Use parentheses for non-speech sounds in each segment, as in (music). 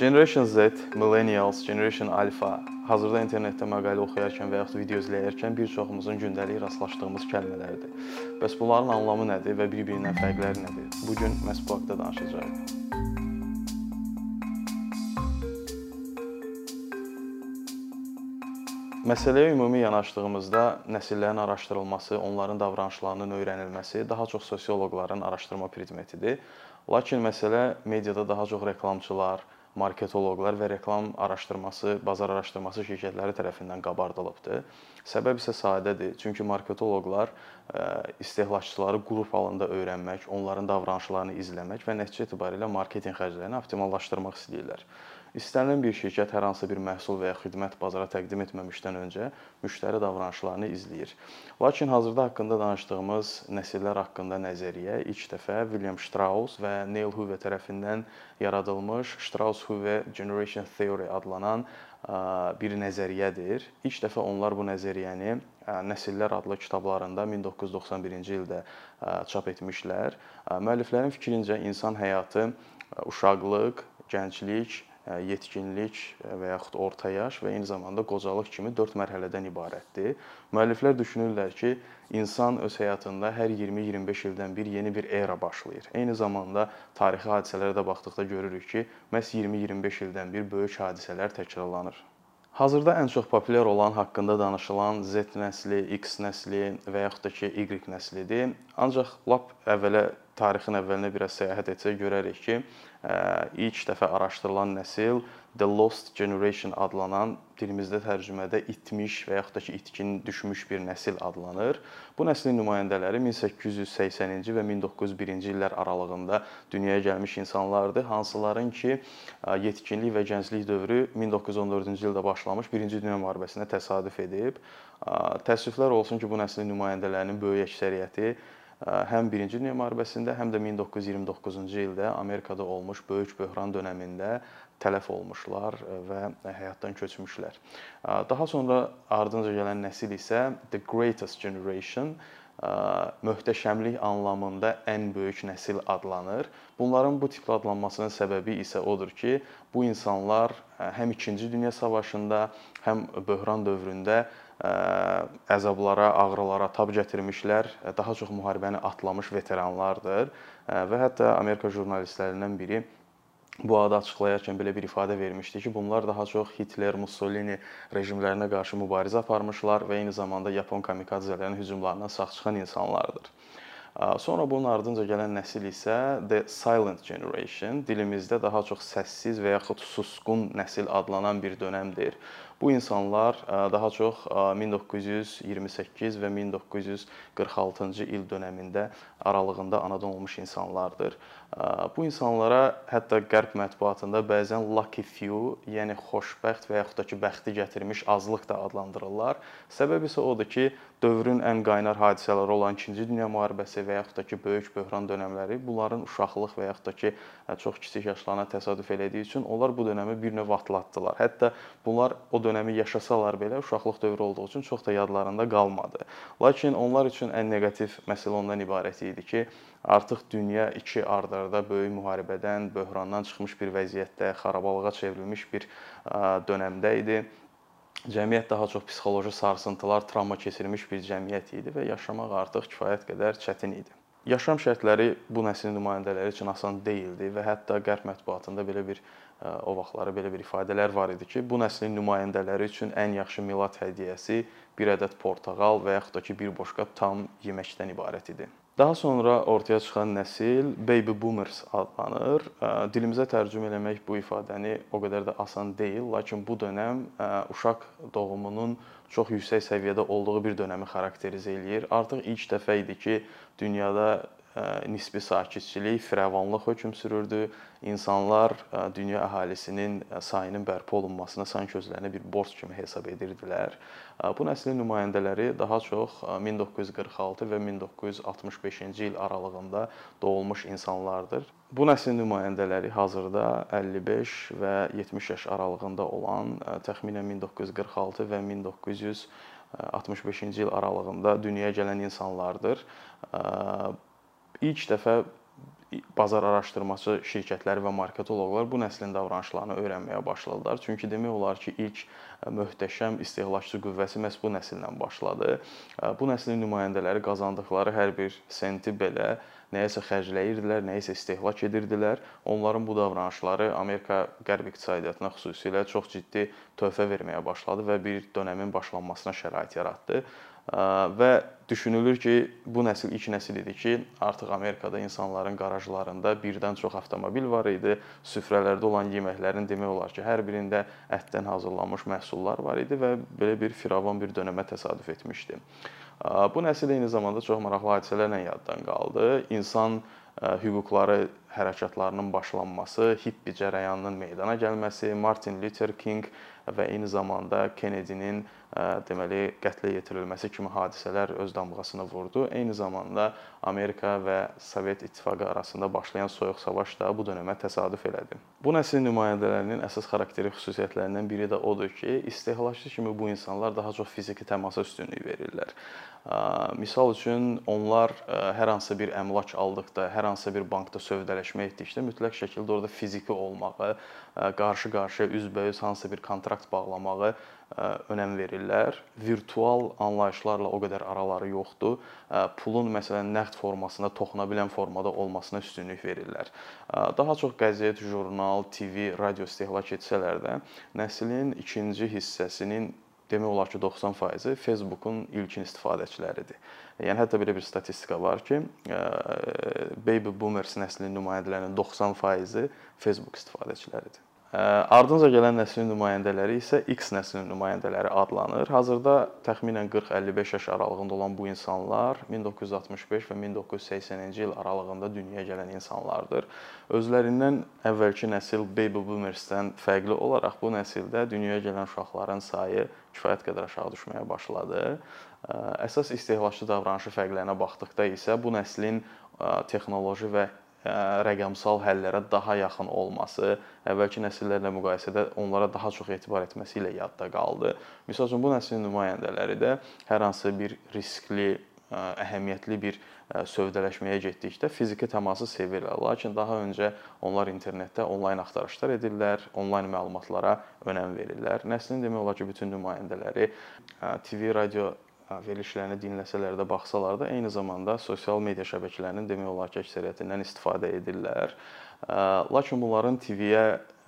Generation Z, Millennials, Generation Alpha hazırda internetdə məqalə oxuyarkən və yaxud video izləyərkən bir çoxumuzun gündəlik rastlaşdığımız kəlmələrdir. Bəs bunların anlamı nədir və bir-birindən fərqləri nədir? Bu gün məhz bu haqqda danışacağıq. Məsələyə ümumi yanaşdığımızda nəsillərin araşdırılması, onların davranışlarının öyrənilməsi daha çox sosioloqların araşdırma predmetidir. Lakin məsələ mediada daha çox reklamçılar, marketoloqlar və reklam araşdırması, bazar araşdırması şirkətləri tərəfindən qabardılıbdır. Səbəb isə sadədir. Çünki marketoloqlar istehlakçıları qrup halında öyrənmək, onların davranışlarını izləmək və nəticə etibarilə marketinq xərclərini optimallaşdırmaq istəyirlər. İstənilən bir şirkət hər hansı bir məhsul və ya xidmət bazara təqdim etməmişdən öncə müştəri davranışlarını izləyir. Lakin hazırda haqqında danışdığımız nəsillər haqqında nəzəriyyə ilk dəfə William Strauss və Neil Hoover tərəfindən yaradılmış Strauss-Hoover Generation Theory adlanan bir nəzəriyyədir. İlk dəfə onlar bu nəzəriyyəni Nəsillər adlı kitablarında 1991-ci ildə çap etmişlər. Müəlliflərin fikrincə insan həyatı uşaqlıq, gənclik, yetkinlik və yaxud orta yaş və eyni zamanda qocalıq kimi 4 mərhələdən ibarətdir. Müəlliflər düşünürlər ki, insan öz həyatında hər 20-25 ildən bir yeni bir era başlayır. Eyni zamanda tarixi hadisələrə də baxdıqda görürük ki, məhz 20-25 ildən bir böyük hadisələr təkrarlanır. Hazırda ən çox populyar olan, haqqında danışılan Z nəsli, X nəsli və yaxud da ki, Y nəslidir. Ancaq lap əvvələ tarixin əvvəlinə biraz səyahət etsək görərik ki, ilk dəfə araşdırılan nəsil The Lost Generation adlanan dilimizdə tərcümədə itmiş və yaxud da ki, itkin düşmüş bir nəsil adlanır. Bu nəslin nümayəndələri 1880-ci və 1901-ci illər aralığında dünyaya gəlmiş insanlardır, hansıların ki, yetkinlik və gənclik dövrü 1914-cü ildə başlamış 1-ci Dünya müharibəsinə təsadüf edib. Təəssüflər olsun ki, bu nəslin nümayəndələrinin böyük əksəriyyəti həm 1-ci Dünya müharibəsində, həm də 1929-cu ildə Amerikada olmuş böyük böhran dövründə tələf olmuşlar və həyatdan köçmüşlər. Daha sonra ardınca gələn nəsil isə the greatest generation möhtəşəmlik anlamında ən böyük nəsil adlanır. Bunların bu tiplə adlanmasının səbəbi isə odur ki, bu insanlar həm 2-ci Dünya savaşında, həm böhran dövründə əzablara, ağrılara tab gətirmişlər, daha çox müharibəni atlamış veteranlardır və hətta Amerika jurnalistlərindən biri bu adı açıqlayarkən belə bir ifadə vermişdi ki, bunlar daha çox Hitler, Mussolini rejimlərinə qarşı mübarizə aparmışlar və eyni zamanda Yapon kamikadzələrin hücumlarından sağ çıxan insanlardır. Sonra bunun ardınca gələn nəsil isə the silent generation, dilimizdə daha çox səssiz və yaxud susqun nəsil adlanan bir dövrdir. Bu insanlar daha çox 1928 və 1946-cı il dövründə aralığında anadan olmuş insanlardır. Bu insanlara hətta qərb mətbuatında bəzən lucky few, yəni xoşbəxt və yaxud da ki, bəxti gətirmiş azlıq da adlandırırlar. Səbəb isə odur ki, dövrün ən qaynar hadisələri olan 2-ci Dünya müharibəsi və yaxud da ki, böyük böhran dövrləri bunların uşaqlıq və yaxud da ki, çox kiçik yaşlarına təsadüf elədiyi üçün onlar bu dövrü bir növ atlatdılar. Hətta bunlar o dövrü yaşasalar belə uşaqlıq dövrü olduğu üçün çox da yadlarında qalmadı. Lakin onlar üçün ən neqativ məsələ ondan ibarət idi ki, artıq dünya iki ardarda böyük müharibədən, böhrandan çıxmış bir vəziyyətdə, xarabalığa çevrilmiş bir dövrdə idi. Cəmiyyət daha çox psixoloji sarsıntılar, travma keçirmiş bir cəmiyyət idi və yaşamaq artıq kifayət qədər çətin idi. Yaşam şərtləri bu nəslin nümayəndələri üçün asan deyildi və hətta qərb mətbuatında belə bir o vaxtları belə bir ifadələr var idi ki, bu nəslin nümayəndələri üçün ən yaxşı milad hədiyyəsi bir ədəd portağal və yaxud da ki, bir boşqa tam yeməkdən ibarət idi. Daha sonra ortaya çıxan nəsil baby boomers adlanır. Dilimizə tərcümə eləmək bu ifadəni o qədər də asan deyil, lakin bu dövrəm uşaq doğumunun çox yüksək səviyyədə olduğu bir dövrü xarakterizə eləyir. Artıq ilk dəfə idi ki, dünyada nisbi sakitçilik, firavanlıq hökm sürürdü. İnsanlar dünya əhalisinin sayının bərpa olunmasına sanki özlərinə bir borc kimi hesab edirdilər. Bu nəslin nümayəndələri daha çox 1946 və 1965-ci il aralığında doğulmuş insanlardır. Bu nəslin nümayəndələri hazırda 55 və 70 yaş aralığında olan təxminən 1946 və 1965-ci il aralığında dünyaya gələn insanlardır ilk dəfə bazar araşdırmaçı şirkətləri və marketoloqlar bu nəslin davranışlarını öyrənməyə başladılar. Çünki demək olar ki, ilk möhtəşəm istehlakçı qüvvəsi məhz bu nəsillə başladı. Bu nəslin nümayəndələri qazandıqları hər bir senti belə nəyəsə xərcləyirdilər, nəyisə istehlak edirdilər. Onların bu davranışları Amerika qərb iqtisadiyyatına xüsusilə çox ciddi töhfə verməyə başladı və bir dövrün başlanmasına şərait yaratdı və düşünülür ki, bu nəsil ilk nəsil idi ki, artıq Amerikada insanların qarajlarında birdən çox avtomobil var idi. Süfrələrdə olan yeməklərin demək olar ki, hər birində ətdən hazırlanmış məhsullar var idi və belə bir firavan bir dönəmə təsadüf etmişdi. Bu nəsil eyni zamanda çox maraqlı hadisələrlə yaddan qaldı. İnsan hüquqları hərəkatlarının başlanması, hippi cərəyanının meydana gəlməsi, Martin Luther King və eyni zamanda Kennedy-nin deməli qətlə yetirilməsi kimi hadisələr öz damğasını vurdu. Eyni zamanda Amerika və Sovet İttifaqı arasında başlayan soyuq savaş da bu dövrə təsadüf elədi. Bu nəslin nümayəndələrinin əsas xarakterik xüsusiyyətlərindən biri də odur ki, istehlakçı kimi bu insanlar daha çox fiziki təmasa üstünlük verirlər. Misal üçün onlar hər hansı bir əmlak aldıqda, hər hansı bir bankda sövdələşmə etdikdə mütləq şəkildə orada fiziki olmağı, qarşı-qarşıya üzbəüz hansısa bir kontrakt bağlamağı önəm verirlər. Virtual anlayışlarla o qədər araları yoxdur. Pulun məsələn nəqd formasında toxuna bilən formada olmasına üstünlük verirlər. Daha çox qəzet, jurnal, TV, radio istehlak etsələr də nəslin ikinci hissəsinin demək olar ki, 90% Facebookun ilkin istifadəçiləridir. Yəni hətta belə bir statistika var ki, baby boomers nəslinin nümayəndələrinin 90% Facebook istifadəçiləridir. Ardınca gələn nəslin nümayəndələri isə X nəslinin nümayəndələri adlanır. Hazırda təxminən 40-55 yaş aralığında olan bu insanlar 1965 və 1980-ci il aralığında dünyaya gələn insanlardır. Özlərindən əvvəlki nəsil baby boomersdən fərqli olaraq bu nəsildə dünyaya gələn uşaqların sayı kifayət qədər aşağı düşməyə başladı. Əsas istehlakçı davranışı fərqlərinə baxdıqda isə bu nəslin texnoloji və rəqəmsal həllərə daha yaxın olması, əvvəlki nəsillərlə müqayisədə onlara daha çox etibar etməsi ilə yadda qaldı. Məsəl üçün bu nəslin nümayəndələri də hər hansı bir riskli, əhəmiyyətli bir sövdələşməyə getdikdə fiziki təması sevirlər. Lakin daha öncə onlar internetdə onlayn axtarışlar edirlər, onlayn məlumatlara önəm verirlər. Nəslin demək olar ki, bütün nümayəndələri TV, radio verilişlərini dinləsələr də, baxsalar da, eyni zamanda sosial media şəbəkələrinin demək olar ki, əksəriyyətindən istifadə edirlər. Lakin bunların TV-yə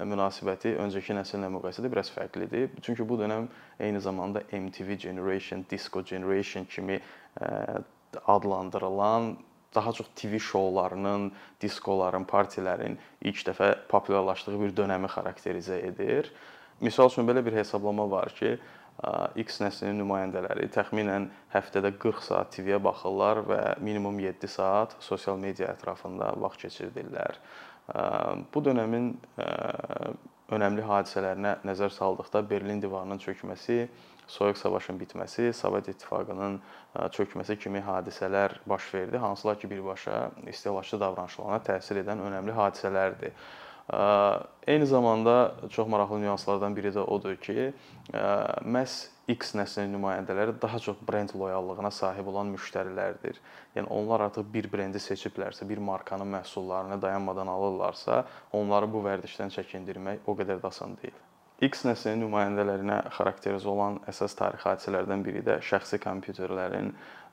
münasibəti öncəki nəsillə müqayisədə biraz fərqlidir. Çünki bu dövrəm eyni zamanda MTV Generation, Disco Generation kimi adlandırılan daha çox TV şoularının, diskoların, partilərin ilk dəfə populyarlaşdığı bir dövrü xarakterizə edir. Məsəl üçün belə bir hesablama var ki, X nəslinin nümayəndələri təxminən həftədə 40 saat TV-yə baxırlar və minimum 7 saat sosial media ətrafında vaxt keçirdirlər. Bu dövrün önəmli hadisələrinə nəzər saldıqda Berlin divarının çökməsi, Soyuq savaşın bitməsi, Sovet İttifaqının çökməsi kimi hadisələr baş verdi, hansılar ki, birbaşa istehlakçı davranışlarına təsir edən önəmli hadisələrdir. Eyni zamanda çox maraqlı nüanslardan biri də odur ki, məhz X nəslinin nümayəndələri daha çox brend loyallığına sahib olan müştərilərdir. Yəni onlar artıq bir brendi seçiblərsə, bir markanın məhsullarını dayanmadan alırlarsa, onları bu vərdişdən çəkindirmək o qədər də asan deyil. X nəslinin nümayəndələrinə xarakterizə olan əsas tarixi hadisələrdən biri də şəxsi kompüterlərin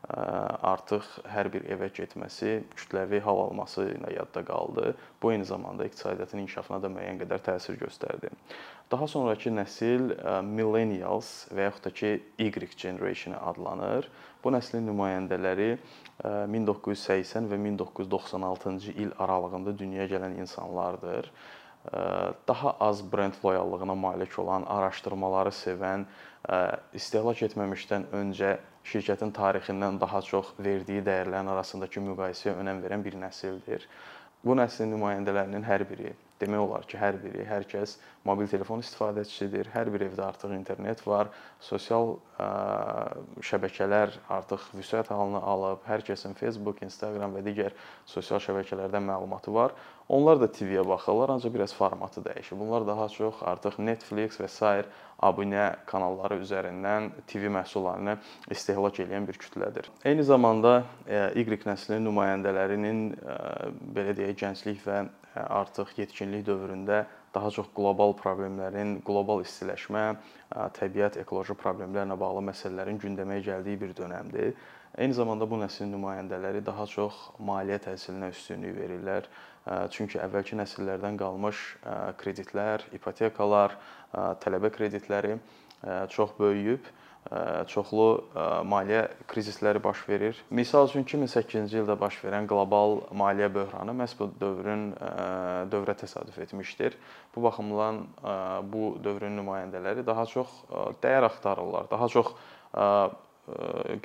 artıq hər bir evə getməsi, kütləvi hal alması ilə yadda qaldı. Bu eyni zamanda iqtisadiyyatın inkişafına da müəyyən qədər təsir göstərdi. Daha sonrakı nəsil millennials və yaxud da ki Y generation adlanır. Bu nəslin nümayəndələri 1980 və 1996-cı il aralığında dünyaya gələn insanlardır daha az brend loyallığına malik olan, araşdırmaları sevən, istehlak etməmişdən öncə şirkətin tarixindən daha çox verdiyi dəyərlərin arasındakı müqayisəyə önəm verən bir nəsildir. Bu nəslin nümayəndələrinin hər biri demək olar ki, hər biri, hər kəs mobil telefon istifadəçisidir. Hər bir evdə artıq internet var. Sosial ə, şəbəkələr artıq vüsət halını alıb. Hər kəsin Facebook, Instagram və digər sosial şəbəkələrdən məlumatı var. Onlar da TV-yə baxırlar, ancaq biraz formatı dəyişib. Bunlar daha çox artıq Netflix və sair abunə kanalları üzərindən TV məhsullarını istehlak edən bir kütlədir. Eyni zamanda Y nəslinin nümayəndələrinin belə deyək, gənclik və artıq yetkinlik dövründə daha çox qlobal problemlərin, qlobal istiləşmə, təbiət, ekoloji problemlərlə bağlı məsələlərin gündəmə gəldiyi bir dönəmdir. Eyni zamanda bu nəslin nümayəndələri daha çox maliyyə təhsilinə üstünlük verirlər. Çünki əvvəlki nəsillərdən qalmış kreditlər, ipotekalar, tələbə kreditləri çox böyüyüb çoxlu maliyyə krizisləri baş verir. Məsəl üçün 2008-ci ildə baş verən qlobal maliyyə böhranı məhz bu dövrün dövrə təsadüf etmişdir. Bu baxımdan bu dövrün nümayəndələri daha çox dəyər axtarırlar, daha çox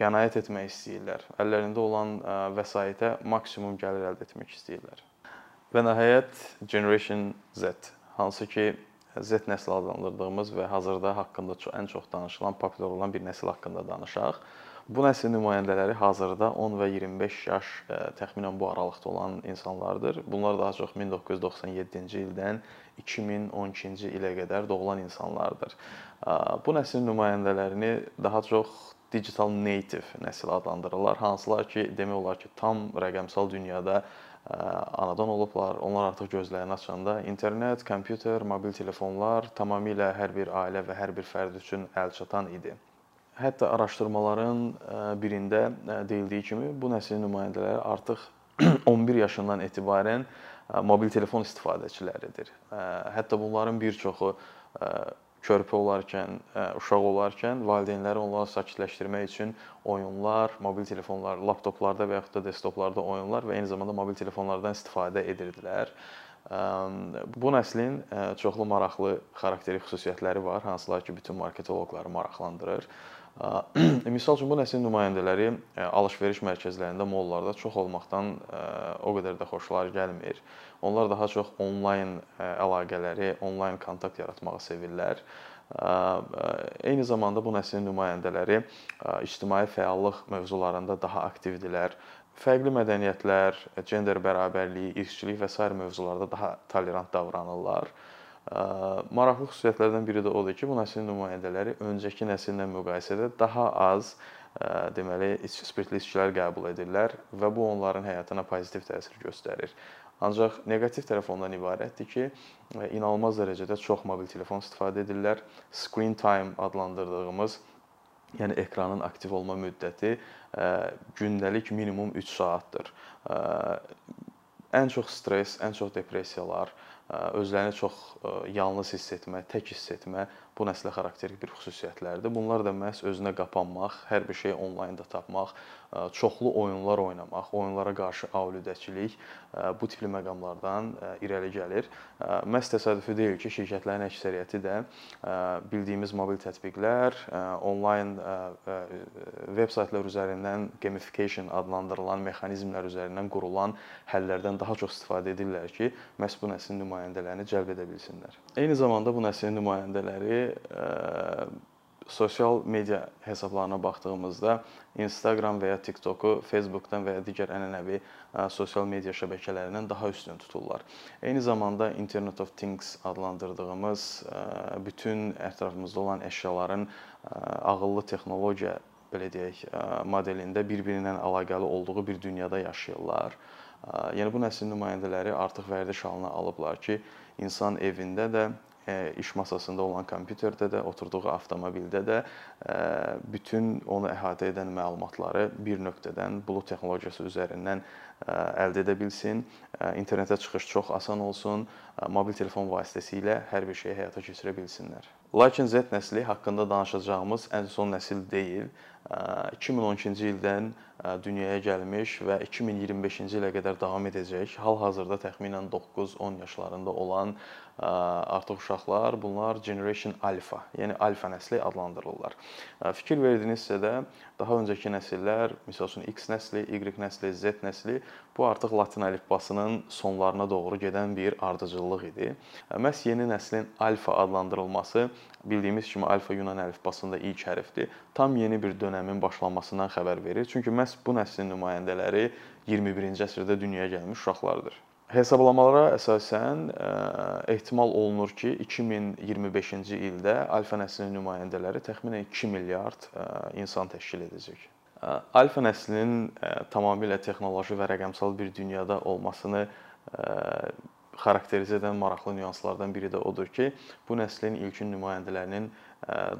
qənaət etmək istəyirlər. Əllərində olan vəsaitə maksimum gəlir əldə etmək istəyirlər. Və nəhayət Generation Z, hansı ki Z nəsli adlandırdığımız və hazırda haqqında ən çox danışılan, populyar olan bir nəsil haqqında danışaq. Bu nəslin nümayəndələri hazırda 10 və 25 yaş təxminən bu aralıqda olan insanlardır. Bunlar daha çox 1997-ci ildən 2012-ci ilə qədər doğulan insanlardır. Bu nəslin nümayəndələrini daha çox digital native nəsil adlandırırlar. Hansılar ki, demək olar ki, tam rəqəmsal dünyada anadan olublar. Onlar artıq gözlərini açanda internet, kompüter, mobil telefonlar tamamilə hər bir ailə və hər bir fərd üçün əlçatan idi. Hətta araşdırmaların birində deyildiyi kimi bu nəslin nümayəndələri artıq (clears throat) 11 yaşından etibarən mobil telefon istifadəçiləridir. Hətta bunların bir çoxu körpə olarkən, uşaq olarkən valideynləri onları sakitləşdirmək üçün oyunlar, mobil telefonlar, laptoplarda və yaxud da desktoplarda oyunlar və eyni zamanda mobil telefonlardan istifadə edirdilər. Bu nəslin çoxlu maraqlı xarakteri xüsusiyyətləri var, hansılar ki, bütün marketoloqları maraqlandırır. (clears throat) Misal üçün bu nəslin nümayəndələri alış-veriş mərkəzlərində, mollarda çox olmaqdan o qədər də xoşları gəlmir. Onlar daha çox onlayn əlaqələri, onlayn kontakt yaratmağı sevirlər. Eyni zamanda bu nəslin nümayəndələri ictimai fəallıq mövzularında daha aktivdirlər. Fərqli mədəniyyətlər, gender bərabərliyi, irqçilik və sair mövzularda daha tolerant davranırlar. Maraqlı xüsusiyyətlərdən biri də odur ki, bu nəslin nümayəndələri öncəki nəsillə müqayisədə daha az deməli spirtli içkilər qəbul edirlər və bu onların həyatına pozitiv təsir göstərir. Ancaq neqativ tərəf ondan ibarətdir ki, inanılmaz dərəcədə çox mobil telefon istifadə edirlər. Screen time adlandırdığımız yəni ekranın aktiv olma müddəti gündəlik minimum 3 saatdır. Ən çox stress, ən çox depressiyalar, özlərini çox yalnız hiss etmə, tək hiss etmə bu nəslə xarakterik bir xüsusiyyətlərdir. Bunlar da məhz özünə qapanmaq, hər bir şeyi onlaynda tapmaq, çoxlu oyunlar oynamaq, oyunlara qarşı aludəçilik bu tipli məqamlardan irəli gəlir. Məhz təsadüfi deyil ki, şirkətlərin əksəriyyəti də bildiyimiz mobil tətbiqlər, onlayn veb saytlar üzərindən gamification adlandırılan mexanizmlər üzərindən qurulan həllərdən daha çox istifadə edirlər ki, məhz bu nəslin nümayəndələrini cəlb edə bilsinlər. Eyni zamanda bu nəslin nümayəndələri sosial media hesablarına baxdığımızda Instagram və ya TikToku Facebook-dan və ya digər ənənəvi sosial media şəbəkələrindən daha üstün tuturlar. Eyni zamanda Internet of Things adlandırdığımız bütün ətrafımızda olan əşyaların ağıllı texnologiya belə deyək, modelində bir-biri ilə əlaqəli olduğu bir dünyada yaşayırlar. Yəni bu nəslin nümayəndələri artıq vərdiş halına alıblar ki, insan evində də iş masasında olan kompüterdə də, oturduğu avtomobildə də bütün onu əhatə edən məlumatları bir nöqtədən bulut texnologiyası üzərindən əldə edə bilsin. İnternetə çıxış çox asan olsun, mobil telefon vasitəsilə hər bir şeyi həyata keçirə bilsinlər. Lakin Z nəsli haqqında danışacağımız ən son nəsil deyil. 2012-ci ildən dünyaya gəlmiş və 2025-ci ilə qədər davam edəcək, hal-hazırda təxminən 9-10 yaşlarında olan artıq uşaqlar, bunlar Generation Alpha, yəni alfa nəsli adlandırılırlar. Fikir verdinizsə də daha öncəki nəsillər, məsəl üçün X nəsli, Y nəsli, Z nəsli bu artıq latin əlifbasının sonlarına doğru gedən bir ardıcıllıq idi. Məhz yeni nəslin alfa adlandırılması bildiyimiz kimi alfa Yunan əlifbasında ilk hərfdir. Tam yeni bir dövrün başlanmasından xəbər verir. Çünki məhz bu nəslin nümayəndələri 21-ci əsrdə dünyaya gəlmiş uşaqlardır. Hesablamalara əsasən ə, ehtimal olunur ki, 2025-ci ildə alfa nəslinin nümayəndələri təxminən 2 milyard ə, insan təşkil edəcək. Alfa nəslinin tamamilə texnoloji və rəqəmsal bir dünyada olmasını xarakterizə edən maraqlı nüanslardan biri də odur ki, bu nəslin ilkin nümayəndələrinin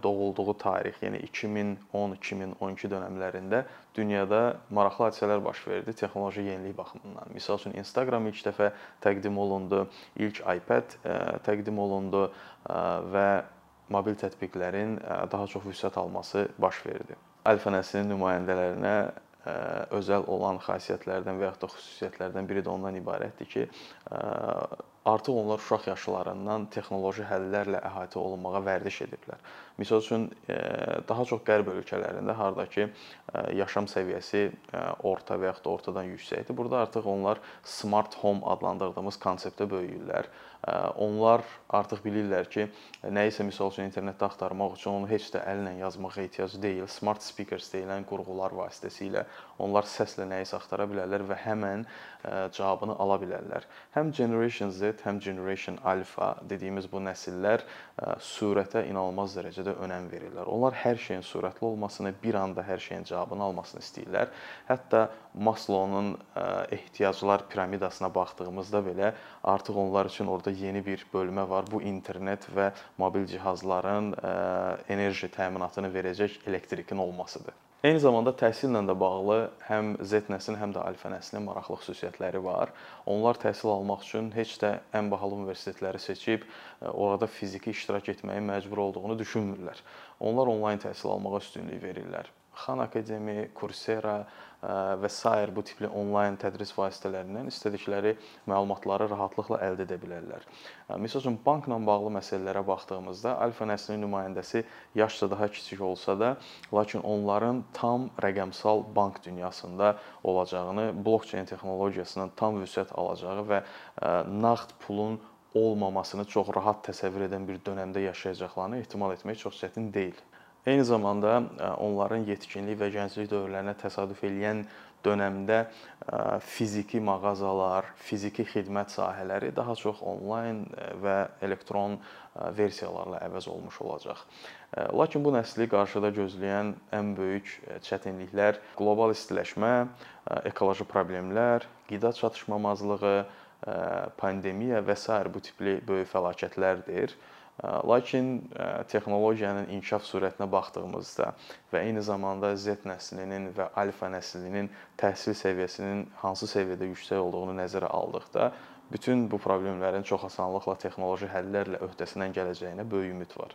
doğulduğu tarix, yəni 2010-2012 dövrlərində dünyada maraqlı hadisələr baş verdi texnoloji yenilik baxımından. Məsəl üçün Instagram ilk dəfə təqdim olundu, ilk iPad təqdim olundu və mobil tətbiqlərin daha çox vüsət alması baş verdi. Alfa nəslinin nümayəndələrinə özəl olan xassiyyətlərdən və yaxud da xüsusiyyətlərdən biri də ondan ibarətdir ki, artıq onlar uşaq yaşlarından texnoloji həllərlə əhatə olunmağa vərdiş ediblər. Məsəl üçün daha çox qərb ölkələrində hardakı yaşam səviyyəsi orta və yaxud da ortadan yüksəkdir. Burada artıq onlar smart home adlandırdığımız konseptdə böyüyürlər. Onlar artıq bilirlər ki, nəyisə məsəl üçün internetdə axtarmaq üçün onu heç də əllə yazmağa ehtiyac deyil. Smart speakers deyilən qurğular vasitəsilə onlar səslə nəyisə axtara bilərlər və həmin cavabını ala bilərlər. Həm Generation Z, həm Generation Alpha dediyimiz bu nəsillər sürətə inanılmaz dərəcədə önəm verirlər. Onlar hər şeyin sürətli olmasını, bir anda hər şeyin cavabını almasını istəyirlər. Hətta Maslow'un ehtiyaclar piramidasına baxdığımızda belə artıq onlar üçün orada yeni bir bölmə var. Bu internet və mobil cihazların enerji təminatını verəcək elektrikin olmasıdır. Eyni zamanda təhsillə də bağlı həm Z nəslinin, həm də alfa nəslinin maraqlı xüsusiyyətləri var. Onlar təhsil almaq üçün heç də ən bahalı universitetləri seçib orada fiziki iştirak etməyə məcbur olduğunu düşünmürlər. Onlar onlayn təhsil almağa üstünlük verirlər. Xan Akademi, Coursera və sair bu tipli onlayn tədris vasitələrindən istədikləri məlumatları rahatlıqla əldə edə bilərlər. Məsəl üçün bankla bağlı məsələlərə baxdığımızda alfa nəslinin nümayəndəsi yaşca daha kiçik olsa da, lakin onların tam rəqəmsal bank dünyasında olacağını, blokçeyn texnologiyasından tam vüsət alacağı və nağd pulun olmamasını çox rahat təsəvvür edən bir dövrdə yaşayacaqlarını ehtimal etmək çox çətin deyil. Eyni zamanda onların yetkinlik və gənclik dövrlərinə təsadüf eləyən dönəmdə fiziki mağazalar, fiziki xidmət sahələri daha çox onlayn və elektron versiyalarla əvəz olmuş olacaq. Lakin bu nəsli qarşıda gözləyən ən böyük çətinliklər qlobal istiləşmə, ekoloji problemlər, qida çatışmamazlığı, pandemiya və sair bu tipli böyük fəlakətlərdir. Lakin texnologiyanın inkişaf sürətinə baxdığımızda və eyni zamanda Z nəslinin və alfa nəslinin təhsil səviyyəsinin hansı səviyyədə yüksək olduğunu nəzərə aldıqda bütün bu problemlərin çox asanlıqla texnoloji həllərlə öhdəsindən gələcəyinə böyük ümid var.